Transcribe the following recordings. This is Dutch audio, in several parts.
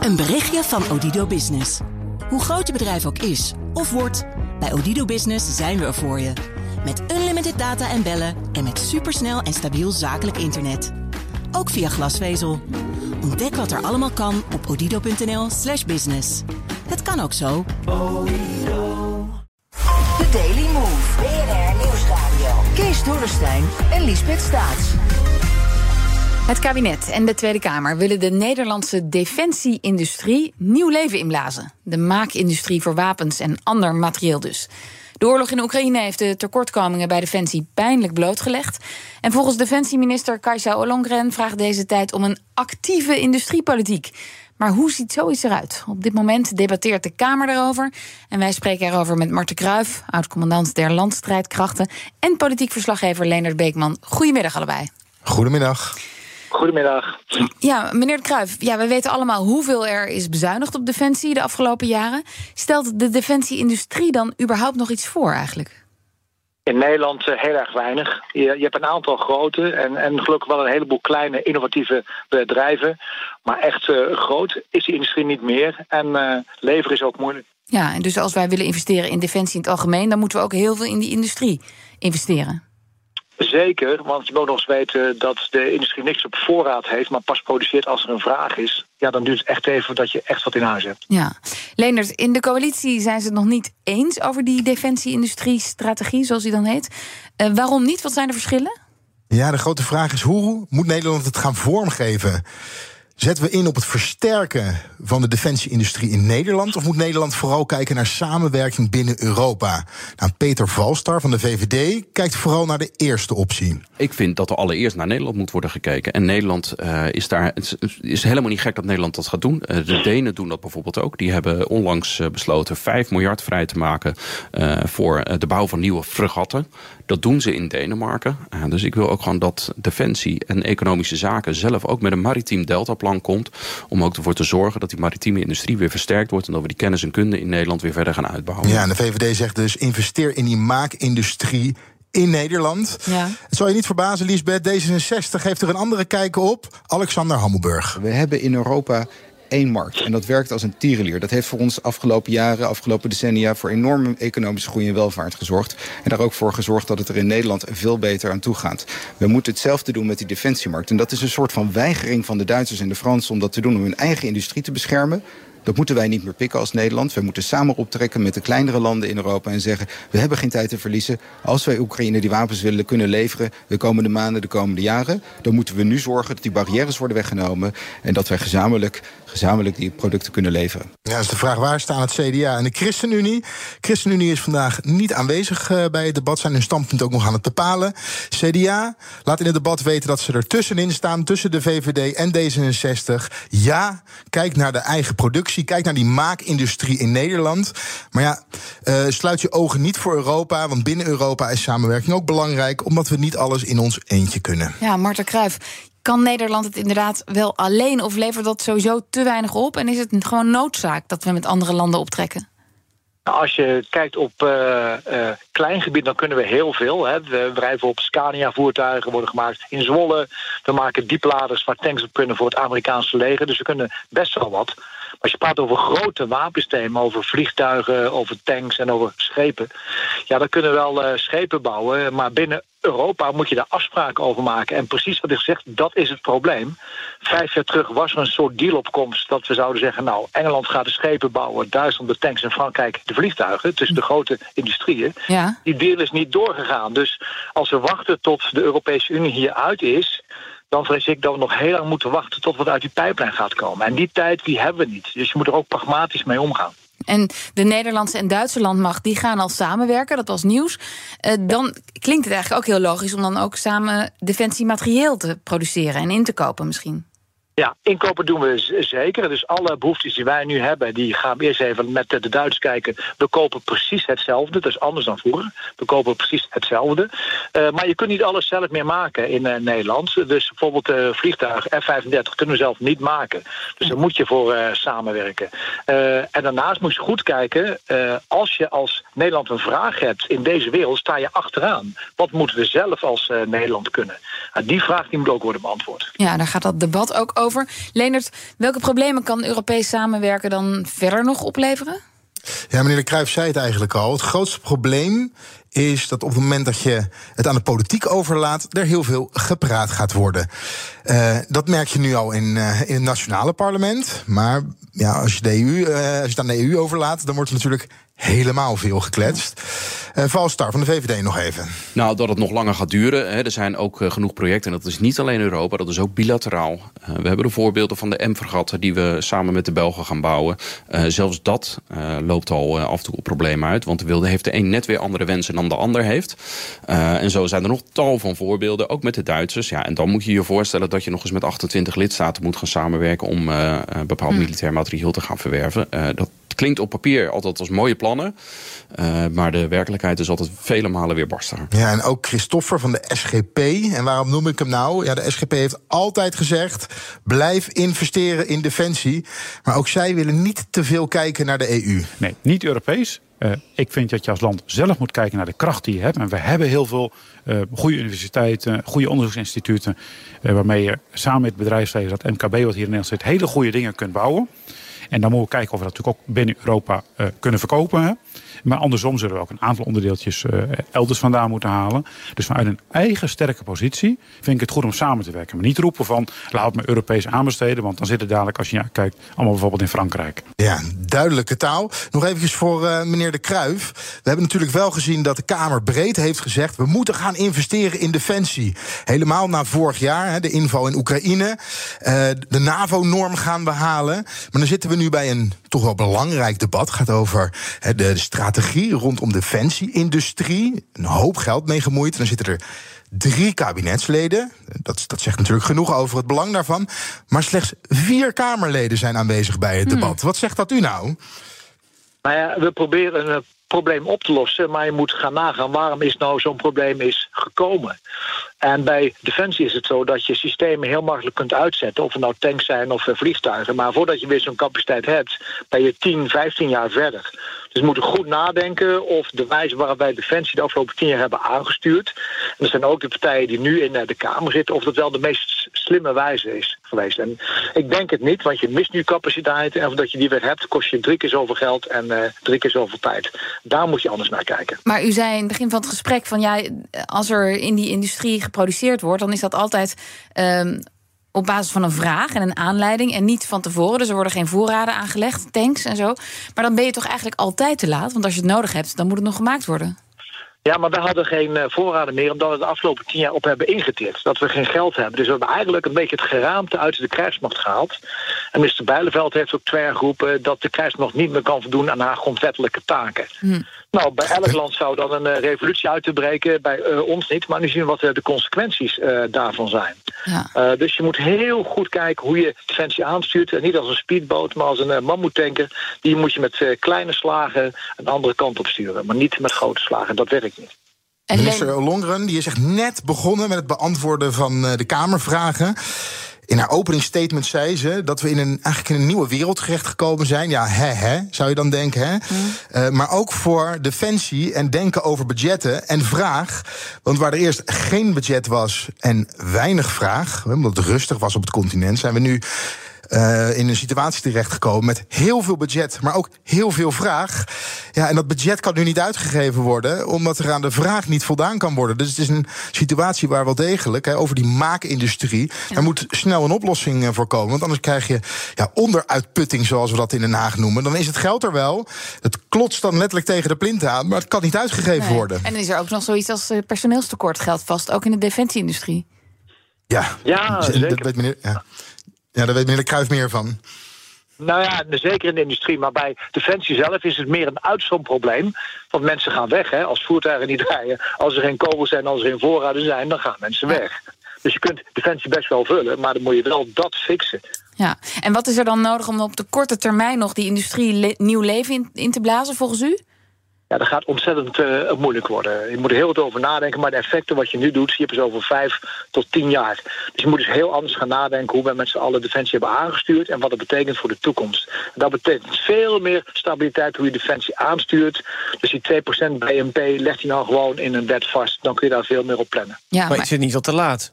Een berichtje van Odido Business. Hoe groot je bedrijf ook is of wordt, bij Odido Business zijn we er voor je. Met unlimited data en bellen en met supersnel en stabiel zakelijk internet. Ook via glasvezel. Ontdek wat er allemaal kan op odido.nl/slash business. Het kan ook zo. The Daily Move. BNR Nieuwsradio. Kees Dorrestein en Liesbeth Staats. Het kabinet en de Tweede Kamer willen de Nederlandse defensieindustrie nieuw leven inblazen. De maakindustrie voor wapens en ander materieel dus. De oorlog in Oekraïne heeft de tekortkomingen bij Defensie pijnlijk blootgelegd. En volgens Defensieminister Kajsa Ollongren vraagt deze tijd om een actieve industriepolitiek. Maar hoe ziet zoiets eruit? Op dit moment debatteert de Kamer erover. En wij spreken erover met Marten Kruijf, oud-commandant der landstrijdkrachten. en politiek verslaggever Leonard Beekman. Goedemiddag allebei. Goedemiddag. Goedemiddag. Ja, meneer de Kruijf, ja, we weten allemaal hoeveel er is bezuinigd op defensie de afgelopen jaren. Stelt de defensieindustrie dan überhaupt nog iets voor eigenlijk? In Nederland uh, heel erg weinig. Je, je, hebt een aantal grote en, en gelukkig wel een heleboel kleine innovatieve bedrijven. Maar echt uh, groot is die industrie niet meer. En uh, leveren is ook moeilijk. Ja, en dus als wij willen investeren in defensie in het algemeen, dan moeten we ook heel veel in die industrie investeren. Zeker, want je moet nog eens weten dat de industrie niks op voorraad heeft, maar pas produceert als er een vraag is. Ja, dan duurt het echt even dat je echt wat in huis hebt. Ja. Leendert, in de coalitie zijn ze het nog niet eens over die defensie-industrie-strategie, zoals die dan heet. Uh, waarom niet? Wat zijn de verschillen? Ja, de grote vraag is hoe moet Nederland het gaan vormgeven? Zetten we in op het versterken van de defensieindustrie in Nederland? Of moet Nederland vooral kijken naar samenwerking binnen Europa? Nou, Peter Valstar van de VVD kijkt vooral naar de eerste optie. Ik vind dat er allereerst naar Nederland moet worden gekeken. En Nederland uh, is daar. Het is helemaal niet gek dat Nederland dat gaat doen. Uh, de Denen doen dat bijvoorbeeld ook. Die hebben onlangs uh, besloten 5 miljard vrij te maken voor de bouw van nieuwe fregatten. Dat doen ze in Denemarken. dus ik wil ook gewoon dat Defensie en Economische Zaken zelf ook met een maritiem deltaplan komt. Om ook ervoor te zorgen dat die maritieme industrie weer versterkt wordt. En dat we die kennis en kunde in Nederland weer verder gaan uitbouwen. Ja, en de VVD zegt dus investeer in die maakindustrie in Nederland. Ja. Het zal je niet verbazen, Liesbeth, D66 heeft er een andere kijk op. Alexander Hammelburg. We hebben in Europa één markt. En dat werkt als een tierenlier. Dat heeft voor ons afgelopen jaren, afgelopen decennia... voor enorme economische groei en welvaart gezorgd. En daar ook voor gezorgd dat het er in Nederland veel beter aan toe gaat. We moeten hetzelfde doen met die defensiemarkt. En dat is een soort van weigering van de Duitsers en de Fransen... om dat te doen, om hun eigen industrie te beschermen. Dat moeten wij niet meer pikken als Nederland. We moeten samen optrekken met de kleinere landen in Europa en zeggen... we hebben geen tijd te verliezen. Als wij Oekraïne die wapens willen kunnen leveren... de komende maanden, de komende jaren... dan moeten we nu zorgen dat die barrières worden weggenomen... en dat wij gezamenlijk, gezamenlijk die producten kunnen leveren. Ja, is de vraag waar staan het CDA en de ChristenUnie. ChristenUnie is vandaag niet aanwezig uh, bij het debat... zijn hun standpunt ook nog aan het bepalen. CDA laat in het debat weten dat ze er tussenin staan... tussen de VVD en D66. Ja, kijk naar de eigen productie Kijk naar die maakindustrie in Nederland. Maar ja, uh, sluit je ogen niet voor Europa. Want binnen Europa is samenwerking ook belangrijk. Omdat we niet alles in ons eentje kunnen. Ja, Marta Kruijf. Kan Nederland het inderdaad wel alleen of levert dat sowieso te weinig op? En is het gewoon noodzaak dat we met andere landen optrekken? Als je kijkt op uh, uh, klein gebied, dan kunnen we heel veel. Hè. We drijven op Scania-voertuigen, worden gemaakt in Zwolle. We maken diepladers waar tanks op kunnen voor het Amerikaanse leger. Dus we kunnen best wel wat. Als je praat over grote wapensystemen, over vliegtuigen, over tanks en over schepen. Ja, dan kunnen we wel uh, schepen bouwen, maar binnen Europa moet je daar afspraken over maken. En precies wat ik zeg, dat is het probleem. Vijf jaar terug was er een soort dealopkomst dat we zouden zeggen... nou, Engeland gaat de schepen bouwen, Duitsland de tanks en Frankrijk de vliegtuigen. Tussen de grote industrieën. Ja. Die deal is niet doorgegaan. Dus als we wachten tot de Europese Unie hier uit is dan vrees ik dat we nog heel lang moeten wachten tot wat uit die pijplijn gaat komen. En die tijd die hebben we niet. Dus je moet er ook pragmatisch mee omgaan. En de Nederlandse en Duitse landmacht die gaan al samenwerken, dat was nieuws. Uh, dan klinkt het eigenlijk ook heel logisch om dan ook samen defensiematerieel te produceren en in te kopen misschien. Ja, inkopen doen we zeker. Dus alle behoeftes die wij nu hebben, die gaan we eerst even met de Duitsers kijken. We kopen precies hetzelfde. Dat is anders dan vroeger. We kopen precies hetzelfde. Uh, maar je kunt niet alles zelf meer maken in uh, Nederland. Dus bijvoorbeeld uh, vliegtuig F-35 kunnen we zelf niet maken. Dus daar moet je voor samenwerken. en daarnaast moet je goed kijken. als je als Nederland een vraag hebt in deze wereld, sta je achteraan. Wat moeten we zelf als Nederland kunnen? die vraag die moet ook worden beantwoord. Ja, daar gaat dat debat ook over over. Leonard, welke problemen kan Europees samenwerken dan verder nog opleveren? Ja, meneer de Cruijff zei het eigenlijk al. Het grootste probleem is dat op het moment dat je het aan de politiek overlaat, er heel veel gepraat gaat worden. Uh, dat merk je nu al in, uh, in het nationale parlement. Maar ja, als je, de EU, uh, als je het aan de EU overlaat, dan wordt er natuurlijk helemaal veel gekletst. Uh, Valstar van de VVD nog even. Nou, dat het nog langer gaat duren. Hè. Er zijn ook uh, genoeg projecten. En dat is niet alleen Europa, dat is ook bilateraal. Uh, we hebben de voorbeelden van de M-vergatten... die we samen met de Belgen gaan bouwen. zelfs dat loopt al af en toe op problemen uit. Want de wilde heeft de een net weer andere wensen dan de ander heeft. en zo zijn er nog tal van voorbeelden, ook met de Duitsers. Ja, en dan moet je je voorstellen dat je nog eens met 28 lidstaten moet gaan samenwerken... om bepaald hm. militair materieel te gaan verwerven. dat klinkt op papier altijd als mooie plannen. Uh, maar de werkelijkheid is altijd vele malen weer barstiger. Ja, en ook Christoffer van de SGP. En waarom noem ik hem nou? Ja, de SGP heeft altijd gezegd: blijf investeren in defensie. Maar ook zij willen niet te veel kijken naar de EU. Nee, niet Europees. Uh, ik vind dat je als land zelf moet kijken naar de kracht die je hebt. En we hebben heel veel uh, goede universiteiten, goede onderzoeksinstituten. Uh, waarmee je samen met het bedrijfsleven, dat MKB wat hier in Nederland zit, hele goede dingen kunt bouwen. En dan moeten we kijken of we dat natuurlijk ook binnen Europa uh, kunnen verkopen. Maar andersom zullen we ook een aantal onderdeeltjes uh, elders vandaan moeten halen. Dus vanuit een eigen sterke positie vind ik het goed om samen te werken. Maar niet roepen van laat me Europees aanbesteden. Want dan zit het dadelijk, als je ja, kijkt, allemaal bijvoorbeeld in Frankrijk. Ja, duidelijke taal. Nog eventjes voor uh, meneer De Kruijf. We hebben natuurlijk wel gezien dat de Kamer breed heeft gezegd... we moeten gaan investeren in defensie. Helemaal na vorig jaar, hè, de inval in Oekraïne. De NAVO-norm gaan we halen. Maar dan zitten we nu bij een toch wel belangrijk debat. Het gaat over de strategie rondom defensieindustrie. Een hoop geld mee gemoeid. En dan zitten er drie kabinetsleden. Dat, dat zegt natuurlijk genoeg over het belang daarvan. Maar slechts vier Kamerleden zijn aanwezig bij het hmm. debat. Wat zegt dat u nou? Nou ja, we proberen een probleem op te lossen. Maar je moet gaan nagaan waarom is nou zo'n probleem is gekomen. En bij Defensie is het zo dat je systemen heel makkelijk kunt uitzetten. Of het nou tanks zijn of vliegtuigen. Maar voordat je weer zo'n capaciteit hebt, ben je 10, 15 jaar verder. Dus we moeten goed nadenken of de wijze waarop wij Defensie de afgelopen tien jaar hebben aangestuurd. En er zijn ook de partijen die nu in de Kamer zitten, of dat wel de meest slimme wijze is geweest. En ik denk het niet, want je mist nu capaciteiten. En voordat je die weer hebt, kost je drie keer zoveel geld en uh, drie keer zoveel tijd. Daar moet je anders naar kijken. Maar u zei in het begin van het gesprek van ja, als er in die industrie geproduceerd wordt, dan is dat altijd. Um, op basis van een vraag en een aanleiding en niet van tevoren. Dus er worden geen voorraden aangelegd, tanks en zo. Maar dan ben je toch eigenlijk altijd te laat. Want als je het nodig hebt, dan moet het nog gemaakt worden. Ja, maar we hadden geen eh, voorraden meer omdat we de afgelopen tien jaar op hebben ingetikt. Dat we geen geld hebben. Dus we hebben eigenlijk een beetje het geraamte uit de krijgsmacht gehaald. En minister Bijleveld heeft ook twee jaar geroepen dat de krijgsmacht niet meer kan voldoen aan haar grondwettelijke taken. Hm. Nou, bij elk land zou dan een uh, revolutie uit te breken, bij uh, ons niet. Maar nu zien we wat uh, de consequenties daarvan zijn. Ja. dus je moet heel goed kijken hoe je defensie aanstuurt. niet als een speedboot, maar als een mammoetanker. Die moet je met kleine slagen een andere kant op sturen. Maar niet met grote slagen. Dat werkt niet. Minister Longren die is echt net begonnen met het beantwoorden van de Kamervragen. In haar openingsstatement zei ze dat we in een, eigenlijk in een nieuwe wereld terecht gekomen zijn. Ja, hè, hè, zou je dan denken, hè? Mm. Uh, maar ook voor defensie en denken over budgetten en vraag. Want waar er eerst geen budget was en weinig vraag, omdat het rustig was op het continent, zijn we nu uh, in een situatie terechtgekomen met heel veel budget, maar ook heel veel vraag. Ja, en dat budget kan nu niet uitgegeven worden, omdat er aan de vraag niet voldaan kan worden. Dus het is een situatie waar wel degelijk, hè, over die maakindustrie, er moet snel een oplossing eh, voor komen. Want anders krijg je ja, onderuitputting, zoals we dat in Den Haag noemen. Dan is het geld er wel. Het klotst dan letterlijk tegen de plint aan, maar het kan niet uitgegeven worden. En dan is er ook nog zoiets als eh, personeelstekort geldt vast, ook in de defensieindustrie. Ja, ja zeker. dat weet meneer. Ja. Ja, daar weet meneer Kruijf meer van. Nou ja, zeker in de industrie. Maar bij Defensie zelf is het meer een uitstroomprobleem. Want mensen gaan weg. Hè? Als voertuigen niet rijden, als er geen kogels zijn, als er geen voorraden zijn, dan gaan mensen weg. Dus je kunt Defensie best wel vullen, maar dan moet je wel dat fixen. Ja, en wat is er dan nodig om op de korte termijn nog die industrie nieuw leven in, in te blazen volgens u? Ja, dat gaat ontzettend uh, moeilijk worden. Je moet er heel wat over nadenken, maar de effecten wat je nu doet, zie je pas over vijf tot tien jaar. Dus je moet dus heel anders gaan nadenken hoe we met z'n allen defensie hebben aangestuurd en wat dat betekent voor de toekomst. En dat betekent veel meer stabiliteit hoe je defensie aanstuurt. Dus die 2% BNP legt je nou gewoon in een wet vast, dan kun je daar veel meer op plannen. Ja, maar, maar is het niet al te laat?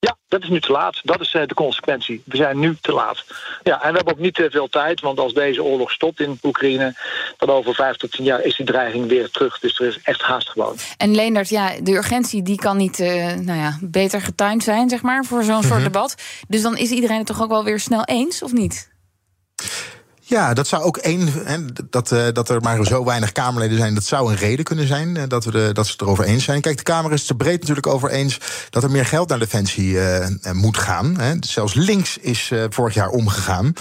Ja, dat is nu te laat. Dat is de consequentie. We zijn nu te laat. Ja, en we hebben ook niet te veel tijd, want als deze oorlog stopt in Oekraïne, dan over vijf tot tien jaar is die dreiging weer terug. Dus er is echt haast gewoon. En Leendert, ja, de urgentie die kan niet nou ja, beter getuind zijn, zeg maar, voor zo'n soort mhm. debat. Dus dan is iedereen het toch ook wel weer snel eens, of niet? Ja, dat zou ook één. Dat, uh, dat er maar zo weinig Kamerleden zijn, dat zou een reden kunnen zijn uh, dat, we de, dat ze het erover eens zijn. Kijk, de Kamer is het breed natuurlijk over eens dat er meer geld naar Defensie uh, moet gaan. Hè. Zelfs links is vorig jaar omgegaan.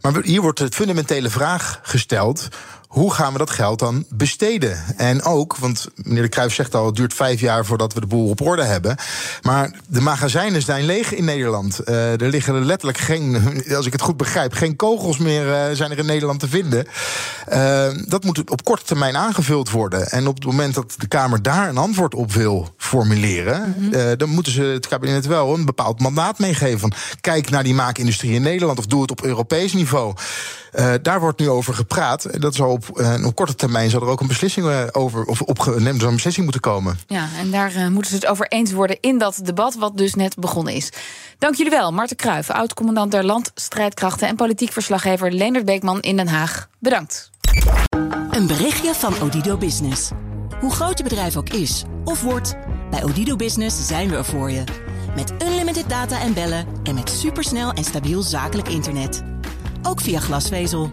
Maar hier wordt de fundamentele vraag gesteld hoe gaan we dat geld dan besteden? En ook, want meneer de Kruijf zegt al, het duurt vijf jaar voordat we de boel op orde hebben. Maar de magazijnen zijn leeg in Nederland. Uh, er liggen letterlijk geen, als ik het goed begrijp, geen kogels meer uh, zijn er in Nederland te vinden. Uh, dat moet op korte termijn aangevuld worden. En op het moment dat de Kamer daar een antwoord op wil formuleren, mm -hmm. dan moeten ze het kabinet wel een bepaald mandaat meegeven. Van, kijk naar die maakindustrie in Nederland of doe het op Europees niveau. daar wordt nu over gepraat. Dat zal op op, uh, op korte termijn zal er ook een beslissing uh, over of opgenomen een beslissing moeten komen. Ja, en daar uh, moeten ze het over eens worden in dat debat, wat dus net begonnen is. Dank jullie wel, Marten Kruijf, oud-commandant der landstrijdkrachten en politiek verslaggever Leendert Beekman in Den Haag. Bedankt. Een berichtje van Odido Business. Hoe groot je bedrijf ook is of wordt, bij Odido Business zijn we er voor je. Met unlimited data en bellen en met supersnel en stabiel zakelijk internet. Ook via glasvezel.